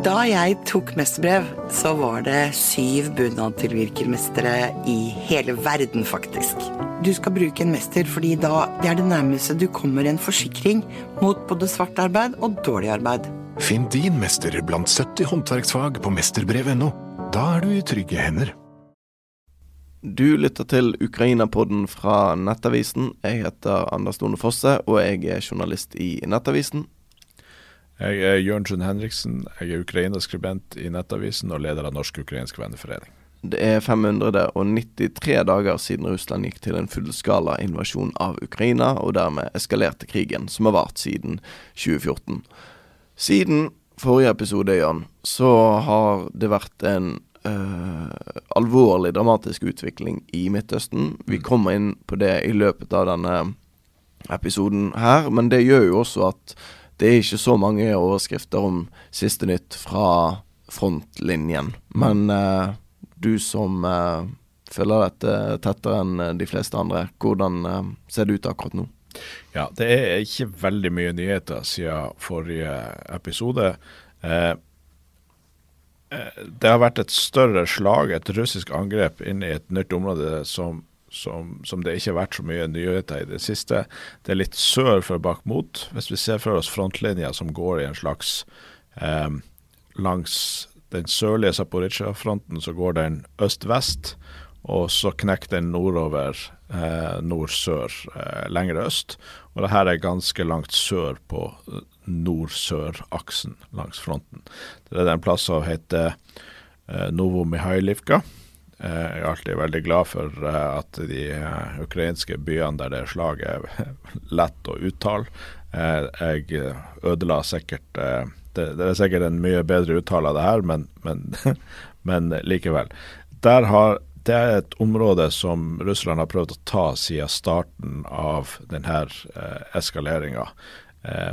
Da jeg tok mesterbrev, så var det syv bunadtilvirkermestere i hele verden, faktisk. Du skal bruke en mester fordi da det er det nærmeste du kommer en forsikring mot både svart arbeid og dårlig arbeid. Finn din mester blant 70 håndverksfag på mesterbrev.no. Da er du i trygge hender. Du lytter til Ukraina-podden fra Nettavisen. Jeg heter Anders Lone Fosse, og jeg er journalist i Nettavisen. Jeg er Jørnsen Henriksen. Jeg er Ukraina-skribent i Nettavisen og leder av Norsk-ukrainsk venneforening. Det er 593 dager siden Russland gikk til en fullskala invasjon av Ukraina, og dermed eskalerte krigen, som har vart siden 2014. Siden forrige episode, Jan, så har det vært en uh, alvorlig dramatisk utvikling i Midtøsten. Vi mm. kommer inn på det i løpet av denne episoden her, men det gjør jo også at det er ikke så mange overskrifter om siste nytt fra frontlinjen. Men uh, du som uh, følger dette tettere enn de fleste andre, hvordan uh, ser det ut akkurat nå? Ja, det er ikke veldig mye nyheter siden forrige episode. Eh, det har vært et større slag, et russisk angrep, inn i et nytt område som som, som, det ikke har vært så mye nyheter i det siste. Det er litt sør for Bakhmut. Hvis vi ser for oss frontlinja som går i en slags eh, Langs den sørlige Zaporizjzja-fronten så går den øst-vest, og så knekker den nordover eh, nord-sør, eh, lenger øst. Og det her er ganske langt sør på eh, nord-sør-aksen langs fronten. Det er en plass som heter eh, Novo Mihailivka. Eh, jeg er alltid veldig glad for eh, at de eh, ukrainske byene der det er slag, er lett å uttale. Jeg ødela sikkert det, er sikkert en mye bedre uttale av det her, men, men, men likevel. Har, det er et område som Russland har prøvd å ta siden starten av denne eskaleringa,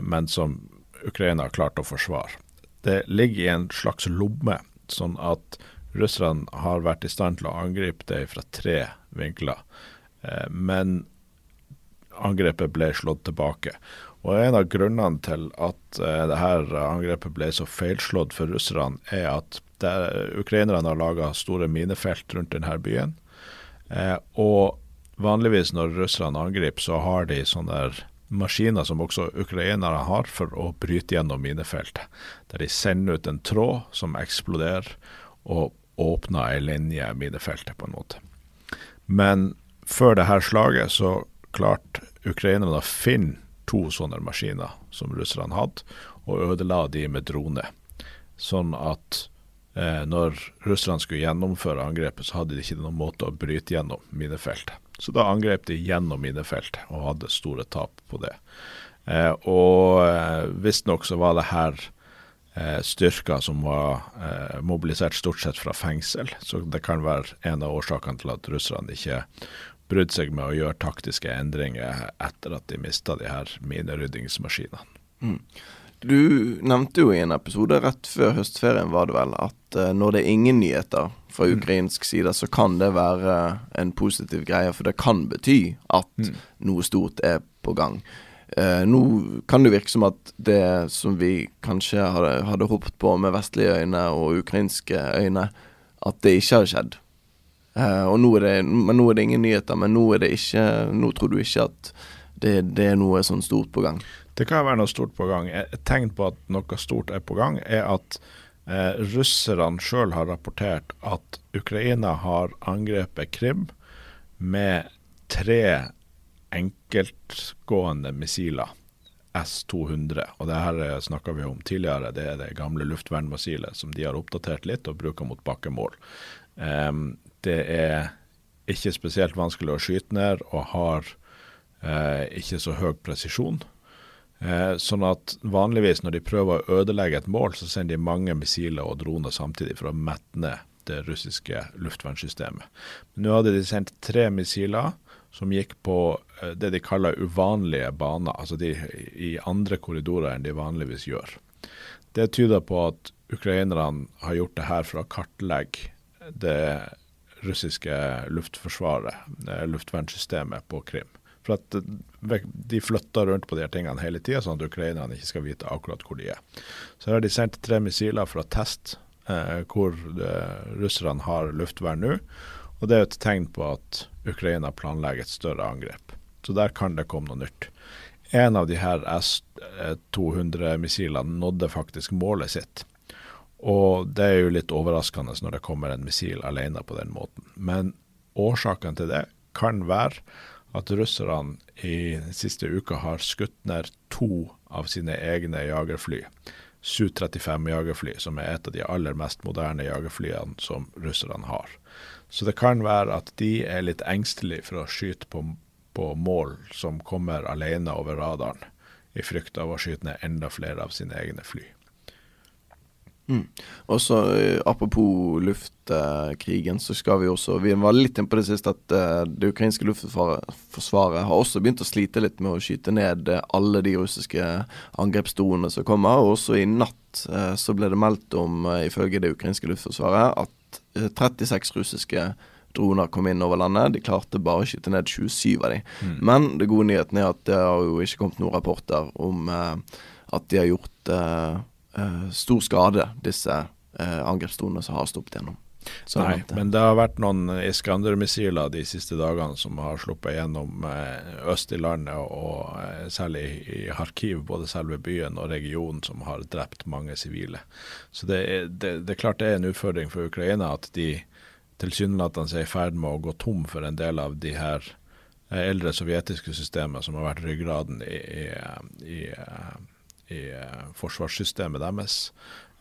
men som Ukraina har klart å forsvare. Det ligger i en slags lomme, sånn at Russerne har vært i stand til å angripe det fra tre vinkler, eh, men angrepet ble slått tilbake. Og En av grunnene til at eh, dette angrepet ble så feilslått for russerne, er at der, ukrainerne har laga store minefelt rundt denne byen. Eh, og vanligvis når russerne angriper, så har de sånne maskiner som også ukrainerne har for å bryte gjennom minefeltet. Der de sender ut en tråd som eksploderer, og åpna ei linje i minefeltet, på en måte. Men før det her slaget så klarte ukrainerne å finne to sånne maskiner som russerne hadde, og ødela de med drone. Sånn at eh, når russerne skulle gjennomføre angrepet, så hadde de ikke noen måte å bryte gjennom minefeltet. Så da angrep de gjennom minefeltet og hadde store tap på det. Eh, og eh, visstnok så var det her styrker som var eh, mobilisert stort sett fra fengsel. Så det kan være en av årsakene til at russerne ikke brydde seg med å gjøre taktiske endringer etter at de mista de her mineryddingsmaskinene. Mm. Du nevnte jo i en episode rett før høstferien var det vel, at uh, når det er ingen nyheter fra mm. ukrainsk side, så kan det være en positiv greie. For det kan bety at mm. noe stort er på gang. Eh, nå kan det virke som at det som vi kanskje hadde, hadde håpet på med vestlige øyne og ukrainske øyne, at det ikke har skjedd. Eh, og nå er det, men nå er det ingen nyheter, men nå er det ikke Nå tror du ikke at det, det er noe sånn stort på gang? Det kan være noe stort på gang. Et tegn på at noe stort er på gang, er at eh, russerne sjøl har rapportert at Ukraina har angrepet Krim med tre enkeltgående missiler. S-200. og det her snakka vi om tidligere. Det er det gamle luftvernmissilet som de har oppdatert litt og bruker mot bakkemål. Um, det er ikke spesielt vanskelig å skyte ned og har uh, ikke så høy presisjon. Uh, sånn at vanligvis når de prøver å ødelegge et mål, så sender de mange missiler og droner samtidig for å mette ned det russiske luftvernsystemet. Nå hadde de sendt tre missiler som gikk på eh, det de kaller uvanlige baner, altså de i andre korridorer enn de vanligvis gjør. Det tyder på at ukrainerne har gjort det her for å kartlegge det russiske luftforsvaret, luftvernsystemet på Krim, For at de flytter rundt på de her tingene hele tida, sånn at ukrainerne ikke skal vite akkurat hvor de er. Så her har de sendt tre missiler for å teste eh, hvor russerne har luftvern nå. Og det er et tegn på at Ukraina planlegger et større angrep. Så der kan det komme noe nytt. En av de her S-200-missilene nådde faktisk målet sitt. Og det er jo litt overraskende når det kommer en missil alene på den måten. Men årsaken til det kan være at russerne i siste uka har skutt ned to av sine egne jagerfly. Su-35 jagerfly, som er et av de aller mest moderne jagerflyene som russerne har. Så det kan være at de er litt engstelige for å skyte på på mål som kommer alene over radaren, i frykt av å skyte ned enda flere av sine egne fly. Mm. Og så uh, Apropos luftkrigen, så skal vi også Vi var litt inne på det siste at uh, det ukrainske luftforsvaret har også begynt å slite litt med å skyte ned eh, alle de russiske angrepsdronene som kommer. Og også i natt eh, så ble det meldt om, ifølge det ukrainske luftforsvaret, at 36 russiske droner kom inn over landet. De klarte bare å skyte ned 27 av dem. Mm. Men det gode nyheten er at det har jo ikke kommet noen rapporter om eh, at de har gjort eh, uh, stor skade, disse angrepsdronene som har stoppet gjennom. Så Nei, men det har vært noen Iskander-missiler de siste dagene som har sluppet gjennom øst i landet, og, og særlig i Kharkiv, både selve byen og regionen, som har drept mange sivile. Så det er, det, det er klart det er en utfordring for Ukraina at de tilsynelatende er i ferd med å gå tom for en del av de her eh, eldre sovjetiske systemet som har vært ryggraden i, i, i, i eh, forsvarssystemet deres.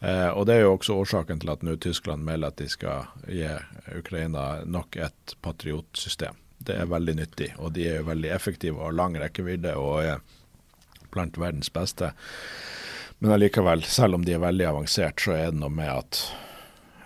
Eh, og Det er jo også årsaken til at nå Tyskland melder at de skal gi Ukraina nok et patriotsystem. Det er veldig nyttig, og de er jo veldig effektive og har lang rekkevidde og er blant verdens beste. Men allikevel, selv om de er veldig avansert, så er det noe med at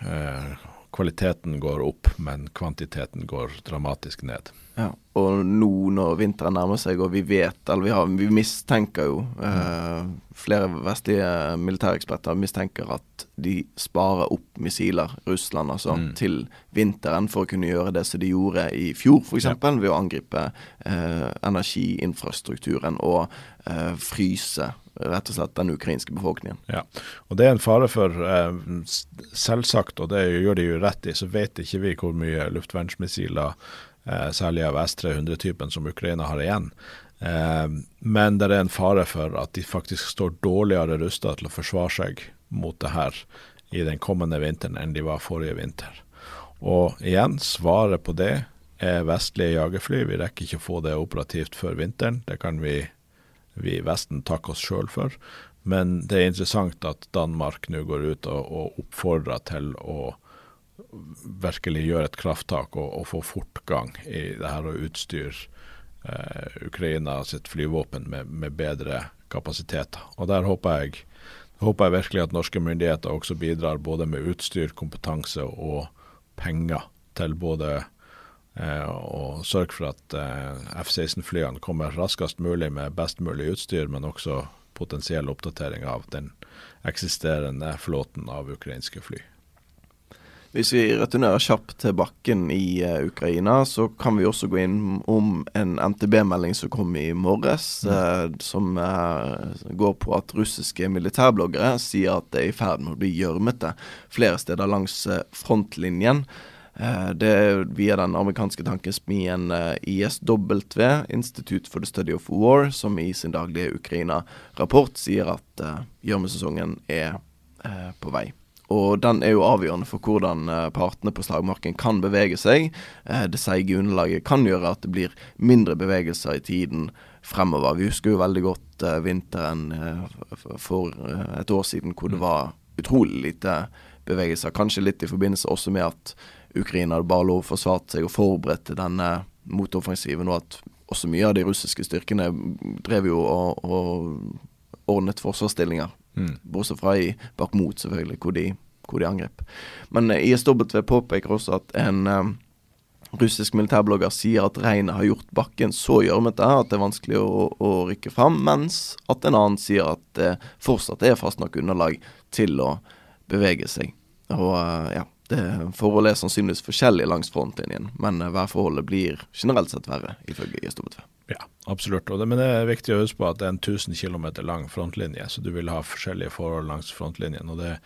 eh, kvaliteten går opp, men kvantiteten går dramatisk ned. Ja, Og nå når vinteren nærmer seg, og vi vet, eller vi, har, vi mistenker jo eh, Flere vestlige militæreksperter mistenker at de sparer opp missiler, Russland altså, mm. til vinteren for å kunne gjøre det som de gjorde i fjor, f.eks. Ja. ved å angripe eh, energiinfrastrukturen og eh, fryse rett og slett den ukrainske befolkningen. Ja, og Det er en fare for eh, Selvsagt, og det gjør de jo rett i, så vet ikke vi hvor mye luftvernsmissiler, eh, særlig av S-300-typen, som Ukraina har igjen. Eh, men det er en fare for at de faktisk står dårligere rusta til å forsvare seg mot det her i den kommende vinteren enn de var forrige vinter. Og igjen, svaret på det er vestlige jagerfly. Vi rekker ikke å få det operativt før vinteren. Det kan vi vi i Vesten takker oss sjøl for. Men det er interessant at Danmark nå går ut og, og oppfordrer til å virkelig gjøre et krafttak og, og, få fortgang i det her å utstyre eh, Ukraina sitt flyvåpen med, med, bedre kapasiteter. Og der håper jeg, håper jeg virkelig at norske myndigheter også bidrar både med utstyr, kompetanse og penger til både og sørge for at eh, F-16-flyene kommer raskest mulig med best mulig utstyr, men også potensiell oppdatering av den eksisterende flåten av ukrainske fly. Hvis vi returnerer kjapt til bakken i uh, Ukraina, så kan vi også gå inn om en NTB-melding som kom i morges, mm. uh, som uh, går på at russiske militærbloggere sier at det er i ferd med å bli gjørmete flere steder langs frontlinjen. Eh, det er via den amerikanske tankesmien eh, ISW, Institute for the Study of War, som i sin daglige Ukraina-rapport sier at uh, gjørmesesongen er på vei. Og den er jo avgjørende for hvordan partene på slagmarken kan bevege seg. Det seige underlaget kan gjøre at det blir mindre bevegelser i tiden fremover. Vi husker jo veldig godt vinteren for et år siden hvor det mm. var utrolig lite bevegelser. Kanskje litt i forbindelse også med at Ukraina hadde bare lov å forsvare seg og forberedte denne motoffensiven, og at også mye av de russiske styrkene drev jo og, og ordnet forsvarsstillinger. Mm. Bortsett fra i Bakhmut, selvfølgelig, hvor de, hvor de angrep. Men eh, ISW påpeker også at en um, russisk militærblogger sier at regnet har gjort bakken så gjørmete at det er vanskelig å, å, rykke fram, mens at en annen sier at det fortsatt er fast nok underlag til å bevege seg. Og uh, ja, forholdet er sannsynligvis forskjellig langs frontlinjen, men værforholdet blir generelt sett verre, ifølge ISW. Ja, absolutt. Det, men det er viktig å huske på at det er en 1000 km lang frontlinje, så du vil ha forskjellige forhold langs frontlinjen. og det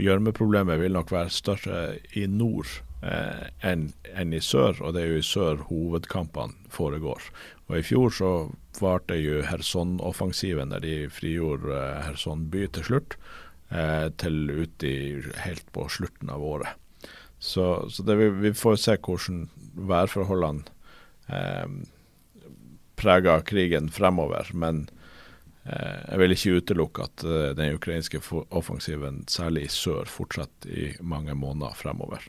Gjørmeproblemet vil nok være større i nord eh, enn en i sør, og det er jo i sør hovedkampene foregår. Og I fjor så varte jo Kherson-offensiven, der de frigjorde eh, Kherson by til slutt, eh, til ut helt på slutten av året. Så, så det, vi får se hvordan værforholdene eh, preger krigen fremover. Men eh, jeg vil ikke utelukke at eh, den ukrainske offensiven, særlig i sør, fortsetter i mange måneder fremover.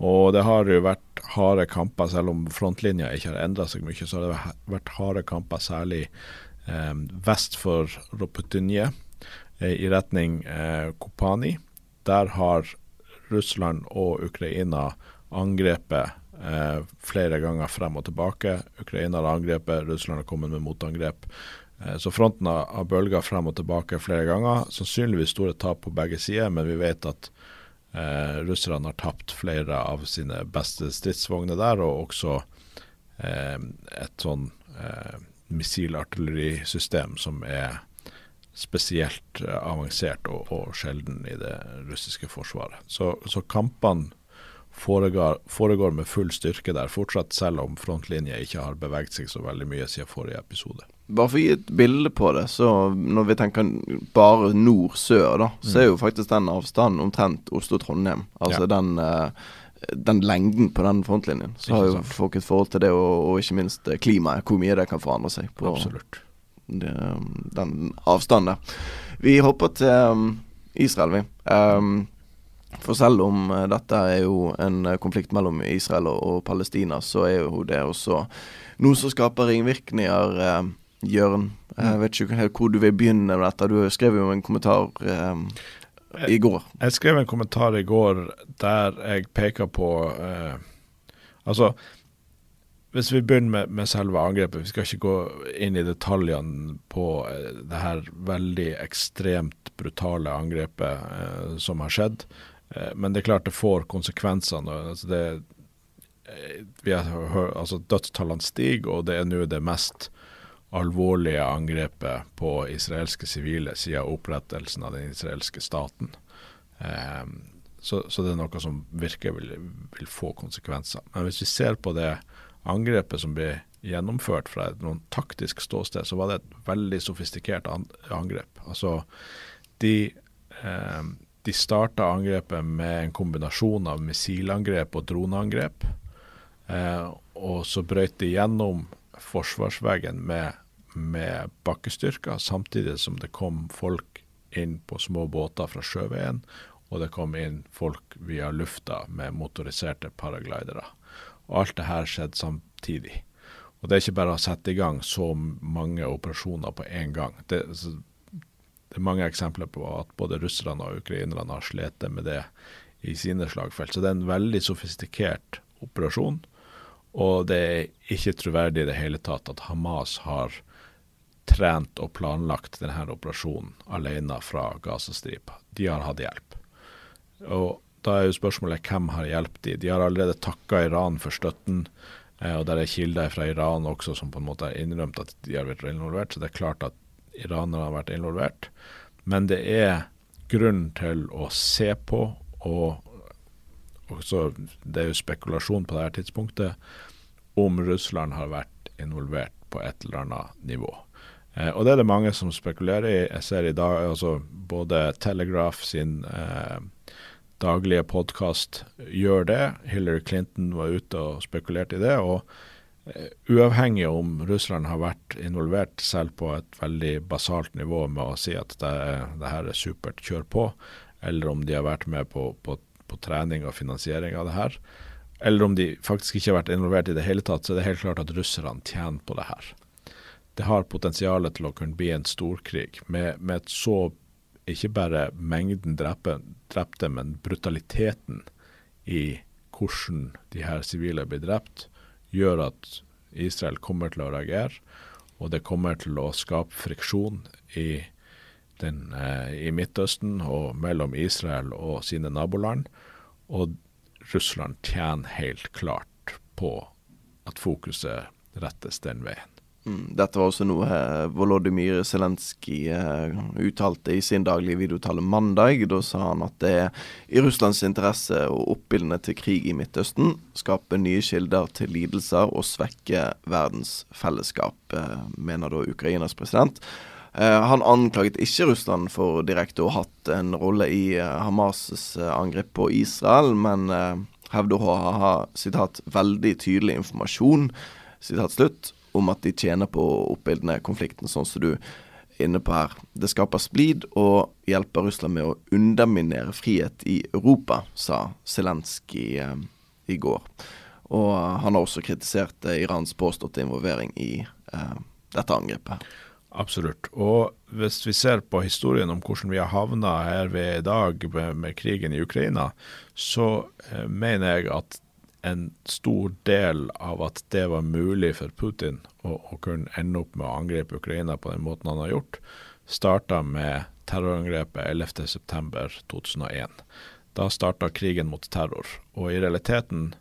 Og det har jo vært harde kamper, selv om frontlinja ikke har endra seg mye. Så har det vært harde kamper, særlig eh, vest for Roputinje, eh, i retning eh, Kopani. Der har Russland og Ukraina angrepet eh, flere ganger frem og tilbake. Ukraina har angrepet, Russland har kommet med motangrep. Eh, så fronten har, bølga frem og tilbake flere ganger. Sannsynligvis store tap på begge sider, men vi vet at eh, russerne har tapt flere av sine beste stridsvogner der, og også eh, et sånn eh, missilartillerisystem som er spesielt eh, avansert og, og, sjelden i det russiske forsvaret. Så, så kampene foregår, foregår, med full styrke der fortsatt, selv om frontlinja ikke har beveget seg så veldig mye siden forrige episode. Bare for å gi et bilde på det, så når vi tenker bare nord-sør, da, så er jo faktisk den avstanden omtrent Oslo-Trondheim. Altså ja. den, uh, den lengden på den frontlinjen. Så har jo folk et forhold til det, og, og ikke minst eh, klimaet. Hvor mye det kan forandre seg på Absolutt. Den avstanden. Vi hopper til um, Israel, vi. Um, for selv om uh, dette er jo en uh, konflikt mellom Israel og, Palestina, så er jo det også noe som skaper ringvirkninger. Uh, Jørn, jeg mm. vet ikke helt hvor du vil begynne med dette. Du skrev jo en kommentar i går. Jeg, jeg, skrev en kommentar i går der jeg peker på Altså hvis vi begynner med, med, selve angrepet, vi skal ikke gå inn i detaljene på det her veldig ekstremt brutale angrepet eh, som har skjedd. Eh, men det er klart det får konsekvenser. Altså det, eh, altså dødstallene stiger, og det er nå det mest alvorlige angrepet på israelske sivile siden opprettelsen av den israelske staten. Eh, så, så, det er noe som virkelig vil, vil, få konsekvenser. Men hvis vi ser på det angrepet som ble gjennomført fra et noen taktisk ståsted, så var det et veldig sofistikert angrep. Altså de eh, de starta angrepet med en kombinasjon av missilangrep og droneangrep. Eh, og så brøt de gjennom forsvarsveggen med, med bakkestyrker, samtidig som det kom folk inn på små båter fra sjøveien, og det kom inn folk via lufta med motoriserte paraglidere. Og alt det her skjedde samtidig. Og det er ikke bare å sette i gang så mange operasjoner på én gang. Det, det er mange eksempler på at både russerne og ukrainerne har slitt med det i sine slagfelt. Så det er en veldig sofistikert operasjon. Og det er ikke troverdig i det hele tatt at Hamas har trent og planlagt denne operasjonen alene fra Gazastripa. De har hatt hjelp. Og da er jo spørsmålet hvem har hjulpet de? De har allerede takka Iran for støtten. Eh, og der er kilder fra Iran også som på en måte har innrømt at de har vært involvert. Så det er klart at iranerne har vært involvert. Men det er grunn til å se på, og også, det er jo spekulasjon på dette tidspunktet, om Russland har vært involvert på et eller annet nivå. Eh, og det er det mange som spekulerer i. Jeg ser i dag altså både Telegraph sin eh, daglige podkast gjør det. Hillary Clinton var ute og spekulerte i det. og Eh, uavhengig om Russland har vært involvert selv på et veldig basalt nivå med å si at det, det her er supert, kjør på, eller om de har vært med på, på, på, trening og finansiering av det her, eller om de faktisk ikke har vært involvert i det hele tatt, så er det helt klart at russerne tjener på det her. Det har potensial til å kunne bli en storkrig med, med så ikke bare mengden drepte, drepte, men brutaliteten i hvordan de her sivile blir drept gjør at Israel kommer til å reagere, og det kommer til å skape friksjon i, den, eh, i Midtøsten og mellom Israel og sine naboland. Og Russland tjener helt klart på at fokuset rettes den veien. Mm, dette var også noe eh, Volodymyr Zelenskyj eh, uttalte i sin daglige videotale mandag. Da sa han at det er i Russlands interesse å oppildne til krig i Midtøsten, skape nye kilder til lidelser og svekke verdens fellesskap, eh, mener da Ukrainas president. Han anklaget ikke Russland for direkte å ha hatt en rolle i Hamas' angrep på Israel, men hevder å ha citat, veldig tydelig informasjon citat slutt, om at de tjener på å oppildne konflikten, sånn som du er inne på her. Det skaper splid og hjelper Russland med å underminere frihet i Europa, sa Zelenskyj eh, i går. Og han har også kritisert eh, Irans påståtte involvering i eh, dette angrepet. Absolutt. Og hvis vi ser på historien om hvordan vi har havna her vi er i dag med, med krigen i Ukraina, så eh, mener jeg at en stor del av at det var mulig for Putin å, å kunne ende opp med å angripe Ukraina på den måten han har gjort, starta med terrorangrepet 11.9.2001. Da starta krigen mot terror. Og i realiteten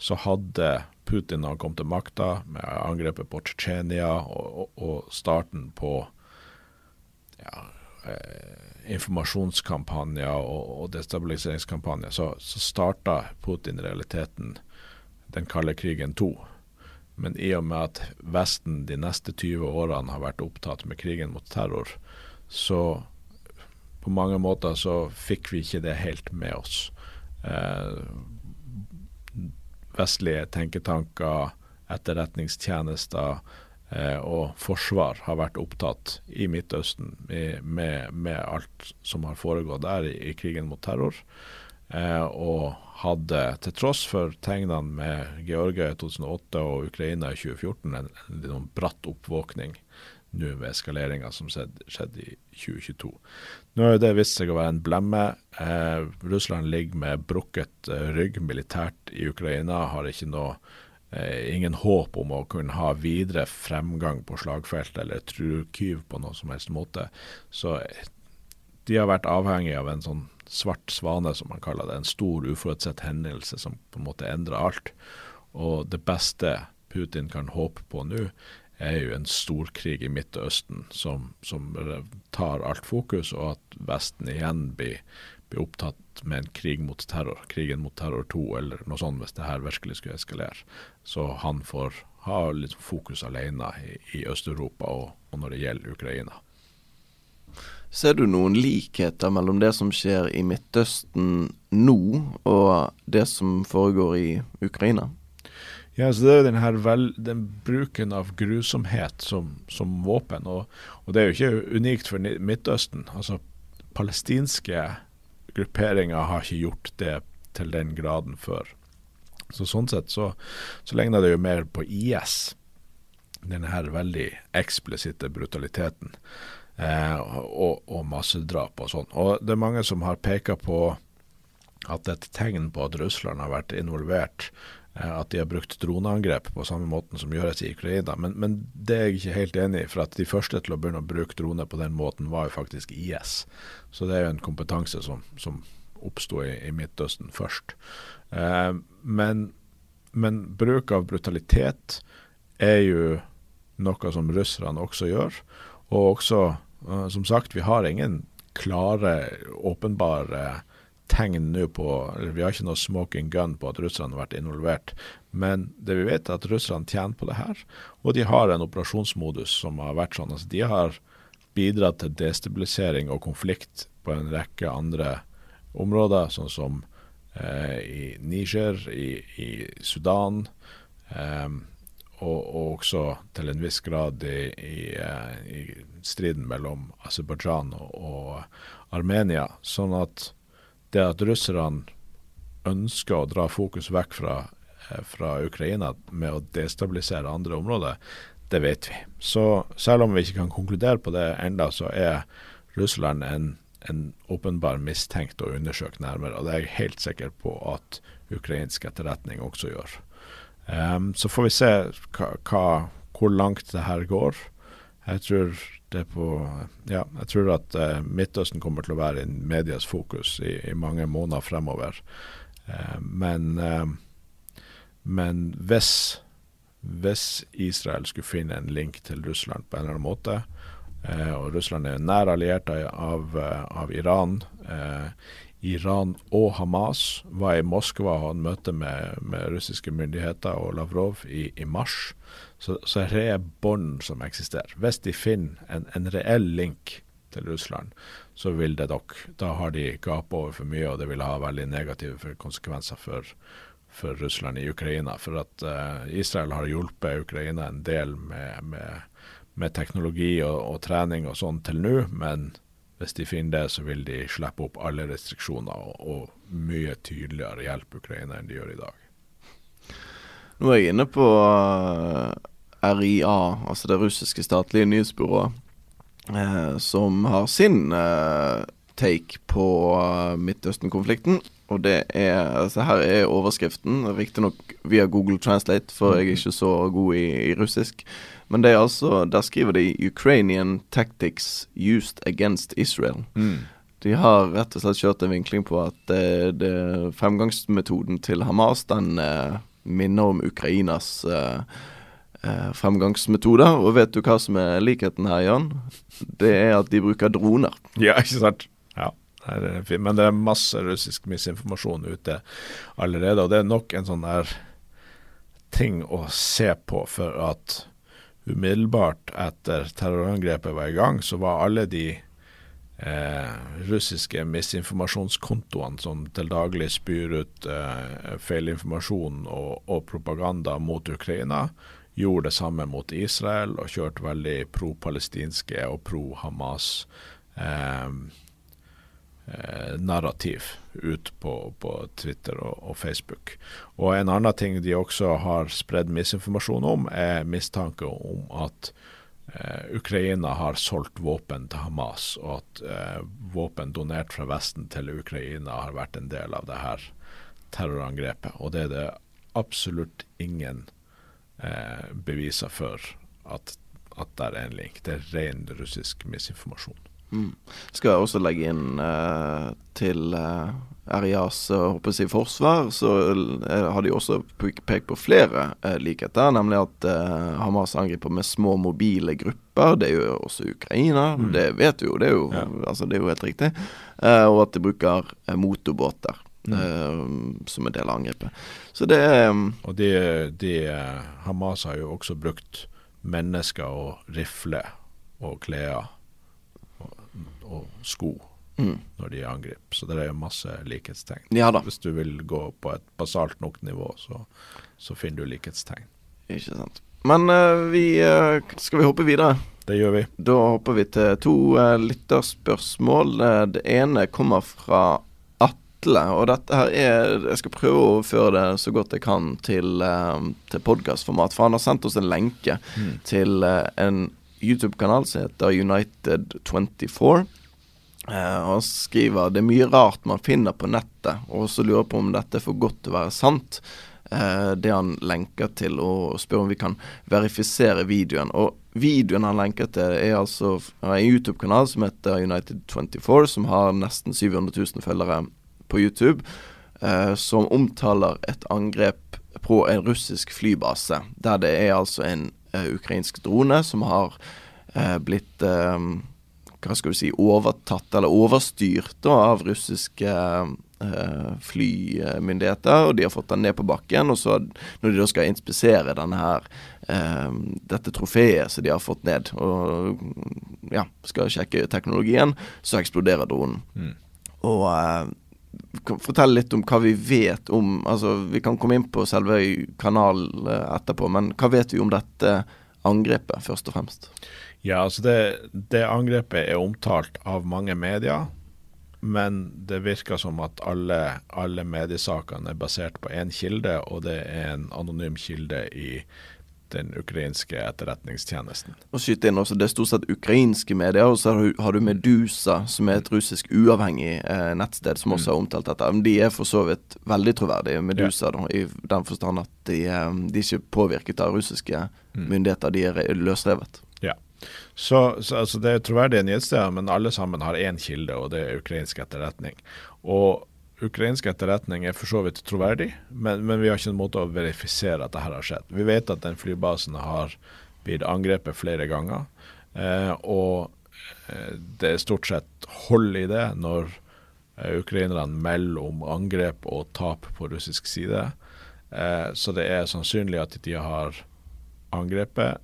så hadde Putin da han kom til makta, med angrepet på Tsjetsjenia og, og, og, starten på ja, eh, informasjonskampanjer og, og destabiliseringskampanjer, så, så starta Putin i realiteten den kalde krigen to. Men i og med at Vesten de neste 20 årene har vært opptatt med krigen mot terror, så på mange måter så fikk vi ikke det helt med oss. Eh, vestlige tenketanker, etterretningstjenester, og forsvar har vært opptatt i Midtøsten med, med, alt som har foregått der i, i krigen mot terror. Eh, og hadde, til tross for tegnene med Georgia i 2008 og Ukraina i 2014, en, en, en bratt oppvåkning nå ved eskaleringa som skjedde, skjedde, i 2022. Nå har det vist seg å være en blemme. Eh, Russland ligger med brukket eh, rygg militært i Ukraina, har ikke noe eh, ingen håp om å kunne ha videre fremgang på slagfeltet eller trukyv på noen som helst måte. Så eh, de har vært avhengig av en sånn svart svane, som man kaller det. En stor uforutsett hendelse som på en måte endrer alt. Og det beste Putin kan håpe på nå, er jo en storkrig i Midtøsten som, som tar alt fokus, og at Vesten igjen blir, blir opptatt med en krig mot terror, krigen mot terror 2 eller noe sånt, hvis det her virkelig skulle eskalere. Så han får ha litt fokus alene i, i Øst-Europa og, og, når det gjelder Ukraina. Ser du noen likheter mellom det som skjer i Midtøsten nå, og det som foregår i Ukraina? Ja, så Det er jo den, her vel, den bruken av grusomhet som, som våpen. Og, og, det er jo ikke unikt for Midtøsten. Altså Palestinske grupperinger har ikke gjort det til den graden før. Så Sånn sett så, så ligner det jo mer på IS, denne her veldig eksplisitte brutaliteten. Eh, og, og massedrap og sånn. Og det er mange som har peka på at et tegn på at Russland har vært involvert at de har brukt droneangrep på samme måten som gjøres i Ukraina. Men, men, det er jeg ikke helt enig i. For at de første til å begynne å bruke droner på den måten, var jo faktisk IS. Så det er jo en kompetanse som, som oppsto i, i, Midtøsten først. Eh, men, men, bruk av brutalitet er jo noe som russerne også gjør. Og også, eh, som sagt, vi har ingen klare, åpenbare tegn nå på eller Vi har ikke noe smoking gun på at russerne har vært involvert. Men det vi vet er at russerne tjener på det her. Og de har en operasjonsmodus som har vært sånn. Altså de har bidratt til destabilisering og konflikt på en rekke andre områder, sånn som eh, i Niger, i, i Sudan, eh, og, og, også til en viss grad i, i, eh, i striden mellom Aserbajdsjan og, og, Armenia. Sånn at det at russerne ønsker å dra fokus vekk fra, eh, fra Ukraina med å destabilisere andre områder, det vet vi. Så selv om vi ikke kan konkludere på det enda, så er Russland en, en åpenbar mistenkt å undersøke nærmere. Og det er jeg helt sikker på at ukrainsk etterretning også gjør. Um, så får vi se hva, hva, hvor langt det her går. Jeg tror, på, ja, jeg tror at uh, Midtøsten kommer til å være i medias fokus i, i mange måneder fremover. Eh, men, eh, men hvis, hvis Israel skulle finne en link til Russland på en eller annen måte, eh, og Russland er nær alliert av, av Iran Iran og Hamas var i Moskva og hadde møte med, med, russiske myndigheter og Lavrov i, i mars. Så, så det er bånd som eksisterer. Hvis de finner en, en reell link til Russland, så vil det nok Da har de gapet over for mye, og det vil ha veldig negative konsekvenser for, for Russland i Ukraina. For at uh, Israel har hjulpet Ukraina en del med, med, med teknologi og, og, trening og sånn til nå, men hvis de finner det, så vil de slippe opp alle restriksjoner og, og mye tydeligere hjelpe Ukraina enn de gjør i dag. Nå er jeg inne på eh, RIA, altså det russiske statlige nyhetsbyrået eh, som har sin eh, take på eh, Midtøsten-konflikten. Og det er altså Her er overskriften, riktignok via Google Translate, for jeg er ikke så god i, i, russisk. Men det er altså Der skriver de 'Ukrainian tactics used against Israel'. Mm. De har rett og slett kjørt en vinkling på at det, det fremgangsmetoden til Hamas den eh, minner om Ukrainas eh, eh, fremgangsmetoder. Og vet du hva som er likheten her, Jan? Det er at de bruker droner. Ja, ikke sant. Ja. Det Men det er masse russisk misinformasjon ute allerede. Og det er nok en sånn der ting å se på, for at umiddelbart etter terrorangrepet var i gang, så var alle de eh, russiske misinformasjonskontoene som til daglig spyr ut eh, feilinformasjon og, og propaganda mot Ukraina, gjorde det samme mot Israel og kjørte veldig pro-palestinske og pro-Hamas eh, eh, narrativ ut på, på Twitter og, og, Facebook. Og En annen ting de også har spredd misinformasjon om, er mistanke om at eh, Ukraina har solgt våpen til Hamas, og at eh, våpen donert fra Vesten til Ukraina har vært en del av det her terrorangrepet. Og det er det absolutt ingen eh, beviser for at, at det er en link. Det er ren russisk misinformasjon. Mm. Skal jeg også legge inn eh, til eh, RIAs jeg, forsvar, så eh, har de også pekt på flere eh, likheter. Nemlig at eh, Hamas angriper med små mobile grupper. Det gjør også Ukraina. Mm. Det vet vi jo, det er jo, ja. altså, det er jo helt riktig. Eh, og at de bruker motorbåter. Mm. som en del av angrepet. Så det um, Og det, det, Hamas har jo også brukt mennesker og rifler og klær og, og, sko mm. når de angriper. Så det er masse likhetstegn. Ja Hvis du vil gå på et basalt nok nivå, så, så finner du likhetstegn. Ikke sant. Men uh, vi uh, skal vi hoppe videre? Det gjør vi. Da hopper vi til to uh, lytterspørsmål. det ene kommer fra Atle. Og dette her er Jeg skal prøve å overføre det så godt jeg kan til, uh, til podkastformat. For han har sendt oss en lenke mm. til uh, en YouTube-kanal som heter United24. Uh, eh, han skriver det er mye rart man finner på nettet, og så lurer på om dette er for godt til å være sant. Uh, det han lenker til, og spør om vi kan verifisere videoen. Og videoen han lenker til, er altså en YouTube-kanal som heter United24, som har nesten 700 000 følgere på YouTube eh, som omtaler et angrep på en russisk flybase. Der det er altså en eh, ukrainsk drone som har eh, blitt eh, hva skal du si, overtatt eller overstyrt da, av russiske eh, flymyndigheter, og de har fått den ned på bakken. Og så, når de da skal inspisere denne her, eh, dette trofeet som de har fått ned, og ja, skal sjekke teknologien, så eksploderer dronen. Mm. Og fortelle litt om hva vi vet om Altså, vi kan komme inn på selve kanalen eh, etterpå, men hva vet vi om dette angrepet, først og fremst? Ja, altså det, det angrepet er omtalt av mange medier. Men det virker som at alle, alle mediesakene er basert på én kilde, og det er en anonym kilde i den ukrainske etterretningstjenesten. Og skyte inn også, Det er stort sett ukrainske medier, og så har du Medusa, som er et russisk uavhengig eh, nettsted som også har mm. omtalt dette. Men de er for så vidt veldig troverdige, Medusa, ja. da, i den forstand at de, eh, de er ikke påvirket av russiske mm. myndigheter, de er løsrevet. Ja. Så, så altså, det er troverdige nyhetssteder, men alle sammen har én kilde, og det er ukrainsk etterretning. Og ukrainsk etterretning er for så vidt troverdig, men, men, vi har ikke en måte å verifisere at dette har skjedd. Vi vet at den flybasen har blitt angrepet flere ganger, eh, og eh, det er stort sett hold i det når eh, ukrainerne melder om angrep og tap på russisk side. Eh, så det er sannsynlig at de har angrepet.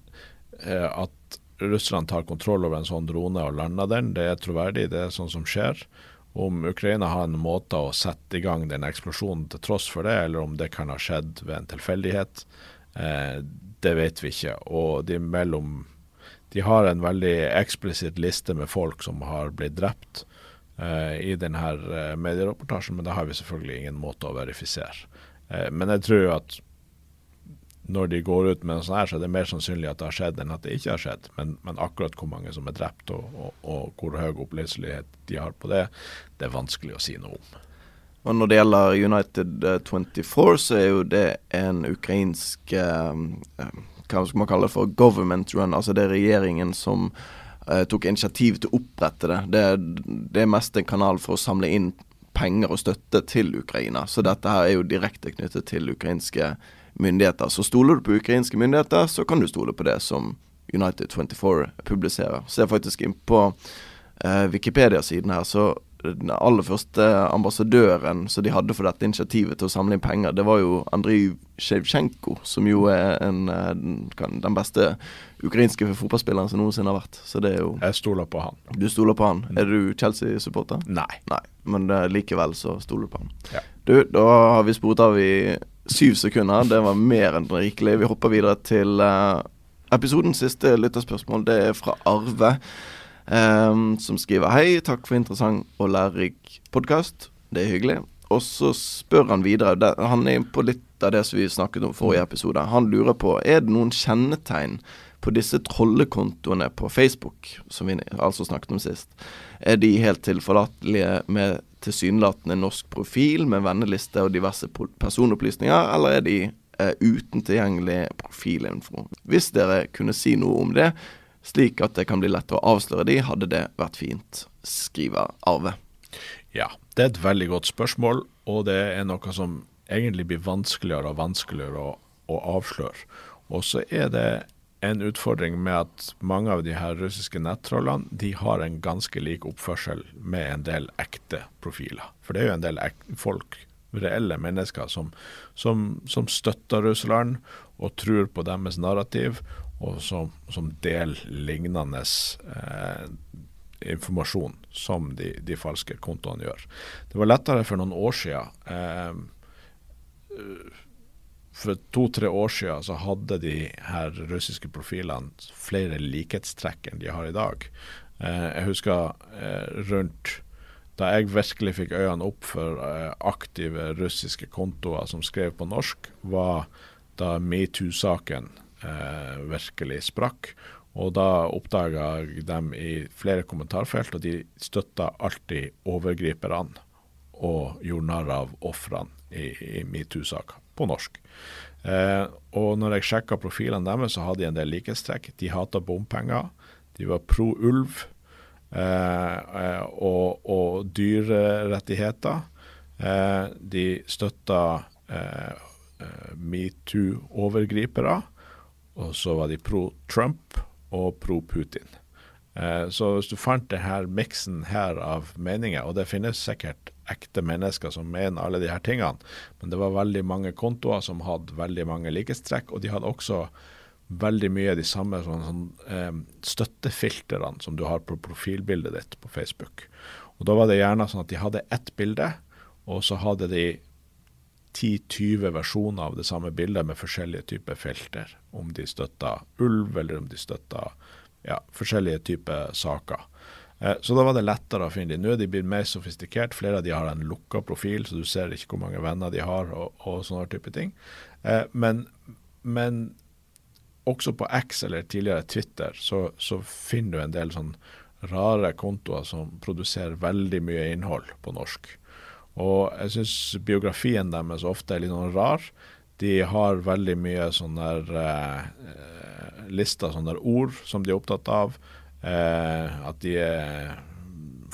Eh, at Russland tar kontroll over en sånn drone og lander den, det er troverdig, det er sånn som skjer. Om Ukraina har en måte å sette i gang den eksplosjonen til tross for det, eller om det kan ha skjedd ved en tilfeldighet, eh, det vet vi ikke. Og de, mellom, de har en veldig eksplisitt liste med folk som har blitt drept eh, i denne medierapportasjen, mediereportasjen, men det har vi selvfølgelig ingen måte å verifisere. Eh, men jeg tror at når de går ut med noe sånt her, så er det mer sannsynlig at det har skjedd enn at det ikke har skjedd. Men, men akkurat hvor mange som er drept og, og, og hvor høy opplevelselighet de har på det, det er vanskelig å si noe om. Og Når det gjelder United 24, eh, så er jo det en ukrainsk eh, eh, Hva skal man kalle det for government run. Altså det er regjeringen som eh, tok initiativ til å opprette det. det. Det er mest en kanal for å samle inn penger og støtte til Ukraina. Så dette her er jo direkte knyttet til ukrainske myndigheter. Så stoler du på ukrainske myndigheter, så kan du stole på det som United 24 publiserer. Så jeg faktisk inn på eh, Wikipedia-siden her, så den aller første ambassadøren som de hadde for dette initiativet til å samle inn penger, det var jo Andrij Sjevtsjenko, som jo er en, eh, den beste ukrainske fotballspilleren som noensinne har vært. Så det er jo Jeg stoler på han. Du stoler på han. Er du Chelsea-supporter? Nei. Nei. Men uh, likevel så stoler du på han. Ja. Du, da har vi sporet av i syv sekunder. Det var mer enn rikelig. Vi hopper videre til uh, episodens siste lytterspørsmål. Det er fra Arve, um, som skriver Hei, takk for interessant og lærerik podkast. Det er hyggelig. Og så spør han videre. Det, han er på litt av det som vi snakket om forrige episode. Han lurer på er det noen kjennetegn på disse trollekontoene på Facebook, som vi altså snakket om sist. Er de helt tilforlatelige med tilsynelatende norsk profil med venneliste og diverse personopplysninger, eller er de eh, uten tilgjengelig profilinfo? Hvis dere kunne si noe om det, slik at det kan bli lett å avsløre de, hadde det vært fint, skriver Arve. Ja, det er et veldig godt spørsmål, og det er noe som egentlig blir vanskeligere og vanskeligere å, å avsløre. Og så er det en utfordring med at mange av de her russiske nettrollene de har en ganske lik oppførsel med en del ekte profiler. For det er jo en del folk, reelle mennesker, som, som, som støtter Russland og tror på deres narrativ, og som, som deler lignende eh, informasjon som de, de, falske kontoene gjør. Det var lettere for noen år siden. Eh, for to-tre år siden så hadde de her russiske profilene flere likhetstrekk enn de har i dag. Eh, jeg husker eh, rundt da jeg virkelig fikk øynene opp for eh, aktive russiske kontoer som skrev på norsk, var da metoo-saken virkelig sprakk. Og da oppdaga jeg dem i flere kommentarfelt, og de støtta alltid overgriperne og gjorde narr av ofrene i, i metoo-saker på norsk. Eh, og når jeg sjekka profilene deres, så hadde de en del likhetstrekk. De hata bompenger. De var pro ulv eh, eh, og, og dyrerettigheter. Eh, de støtta eh, eh, metoo-overgripere. Og så var de pro Trump og pro Putin. Så hvis du fant denne miksen her av meninger, og det finnes sikkert ekte mennesker som mener alle her tingene. Men det var veldig mange kontoer som hadde veldig mange likhetstrekk, og de hadde også veldig mye av de samme sånn, sånn, eh, støttefiltrene som du har på profilbildet ditt på Facebook. Og Da var det gjerne sånn at de hadde ett bilde, og så hadde de 10-20 versjoner av det samme bildet med forskjellige typer filter. Om de støtta ulv, eller om de støtta ja, forskjellige typer saker. Eh, så da var det lettere å finne dem. Nå er de blitt mer sofistikert. Flere av de har en lukka profil, så du ser ikke hvor mange venner de har og, og sånne type ting. Eh, men, men, også på X eller tidligere Twitter så, så, finner du en del sånn rare kontoer som produserer veldig mye innhold på norsk. Og jeg syns biografien deres ofte er litt sånn rar. De har veldig mye sånne der, eh, lister, sånne der ord som de er opptatt av. Eh, at de er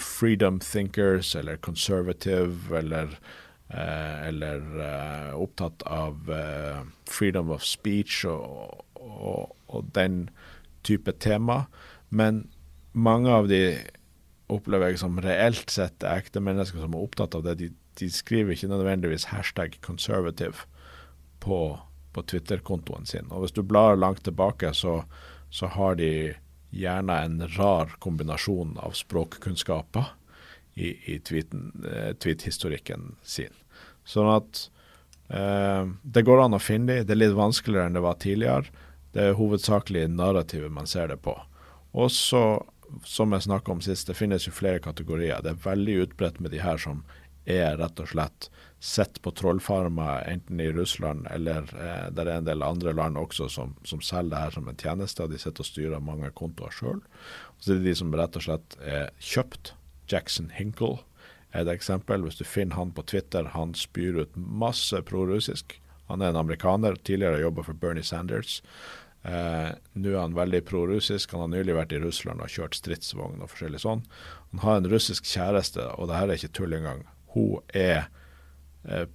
freedom thinkers eller conservative eller, eh, eller eh, opptatt av eh, freedom of speech og, og, og, den type tema. Men mange av de opplever jeg som reelt sett ekte mennesker som er opptatt av det. De, de skriver ikke nødvendigvis hashtag conservative på, på Twitter-kontoen sin. Og hvis du blar langt tilbake, så, så har de gjerne en rar kombinasjon av språkkunnskaper i, i eh, tweet-historikken sin. Sånn at eh, det går an å finne dem. Det er litt vanskeligere enn det var tidligere. Det er hovedsakelig narrativet man ser det på. Og så, som jeg snakka om sist, det finnes jo flere kategorier. Det er veldig utbredt med de her som er rett og slett sett på trollfarmer enten i Russland eller eh, det er en del andre land også som, som selger det her som en tjeneste. og De sitter og styrer mange kontoer sjøl. Så det er de som rett og slett er kjøpt. Jackson Hinkle er et eksempel. Hvis du finner han på Twitter, han spyr ut masse prorussisk. Han er en amerikaner, tidligere jobba for Bernie Sanders. Eh, Nå er han veldig prorussisk. Han har nylig vært i Russland og kjørt stridsvogn og forskjellig sånn. Han har en russisk kjæreste, og det her er ikke tull engang. Hun er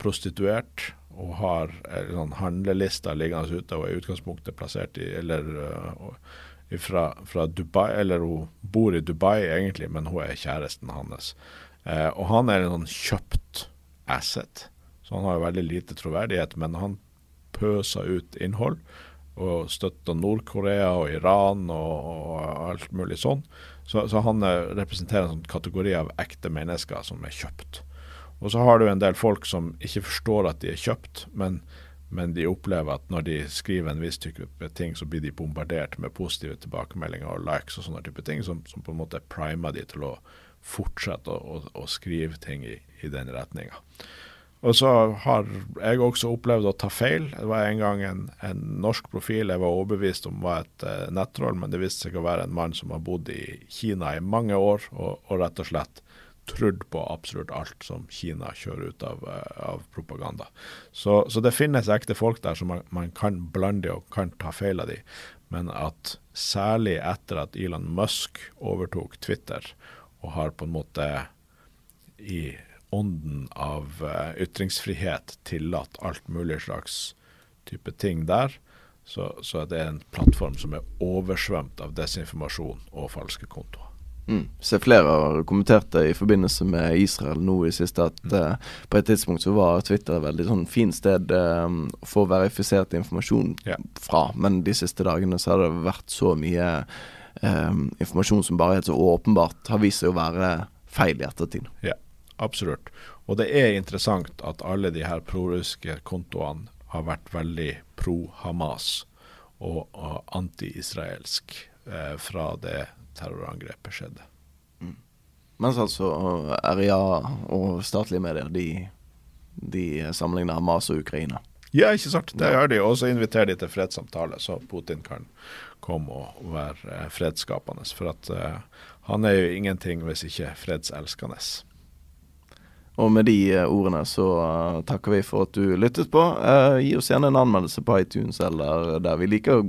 prostituert og har en sånn handlelister liggende ute og er i utgangspunktet plassert i eller uh, fra, fra, Dubai, eller hun bor i Dubai egentlig, men hun er kjæresten hans. Eh, og han er en sånn kjøpt asset, så han har jo veldig lite troverdighet. Men han pøser ut innhold og støtter Nord-Korea og Iran og, og, alt mulig sånn. Så, så han representerer en sånn kategori av ekte mennesker som er kjøpt. Og så har du en del folk som ikke forstår at de er kjøpt, men, men de opplever at når de skriver en viss type ting, så blir de bombardert med positive tilbakemeldinger og likes og sånne type ting, som, som på en måte primer de til å fortsette å, å, å skrive ting i, i den retninga. Og så har jeg også opplevd å ta feil. Det var en gang en, en norsk profil jeg var overbevist om var et uh, nettroll, men det viste seg å være en mann som har bodd i Kina i mange år, og, og rett og slett trodd på absolutt alt som Kina kjører ut av, eh, av propaganda. Så, så, det finnes ekte folk der som man, man kan blande og kan ta feil av de. Men at særlig etter at Elon Musk overtok Twitter og har på en måte i ånden av uh, ytringsfrihet tillatt alt mulig slags type ting der, så, så er det en plattform som er oversvømt av desinformasjon og falske kontoer. Mm. Så flere har kommentert det i forbindelse med Israel nå i siste, at mm. uh, på et tidspunkt så var Twitter et veldig sånn fint sted um, å få verifisert informasjon yeah. fra, men de siste dagene så har det vært så mye um, informasjon som bare helt så åpenbart har vist seg å være feil i ettertid. Ja, absolutt. Og det er interessant at alle de her prorussiske kontoene har vært veldig pro-Hamas og, og anti-israelsk eh, fra det terrorangrepet skjedde. Mm. Mens altså RIA og statlige medier de, de sammenligner Hamas og Ukraina. Ja, ikke sant. Det gjør de. Og så inviterer de til fredssamtale, så Putin kan komme og være eh, fredsskapende. For at uh, han er jo ingenting hvis ikke fredselskende. Og med de uh, ordene så uh, takker vi for at du lyttet på. Uh, gi oss gjerne en anmeldelse på iTunes eller der vi liker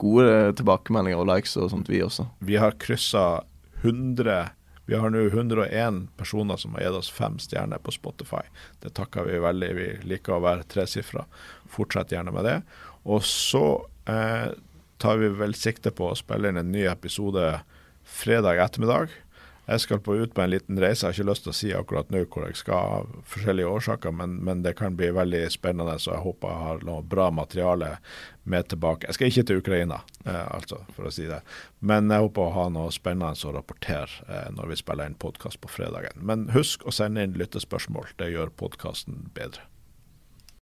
gode tilbakemeldinger og likes og sånt, vi også. Vi har kryssa 100 Vi har nå 101 personer som har gitt oss fem stjerner på Spotify. Det takker vi veldig. Vi liker å være tresifra. Fortsett gjerne med det. Og så tar vi vel sikte på å spille inn en ny episode fredag ettermiddag. Jeg skal på ut på en liten reise. Jeg har ikke lyst til å si akkurat nå hvor jeg skal, av forskjellige årsaker, men, men, det kan bli veldig spennende. Så jeg håper jeg har noe bra materiale med tilbake. Jeg skal ikke til Ukraina, eh, altså, for å si det. Men jeg håper å ha noe spennende å rapportere eh, når vi spiller inn podkast på fredagen. Men husk å sende inn lyttespørsmål. Det gjør podkasten bedre.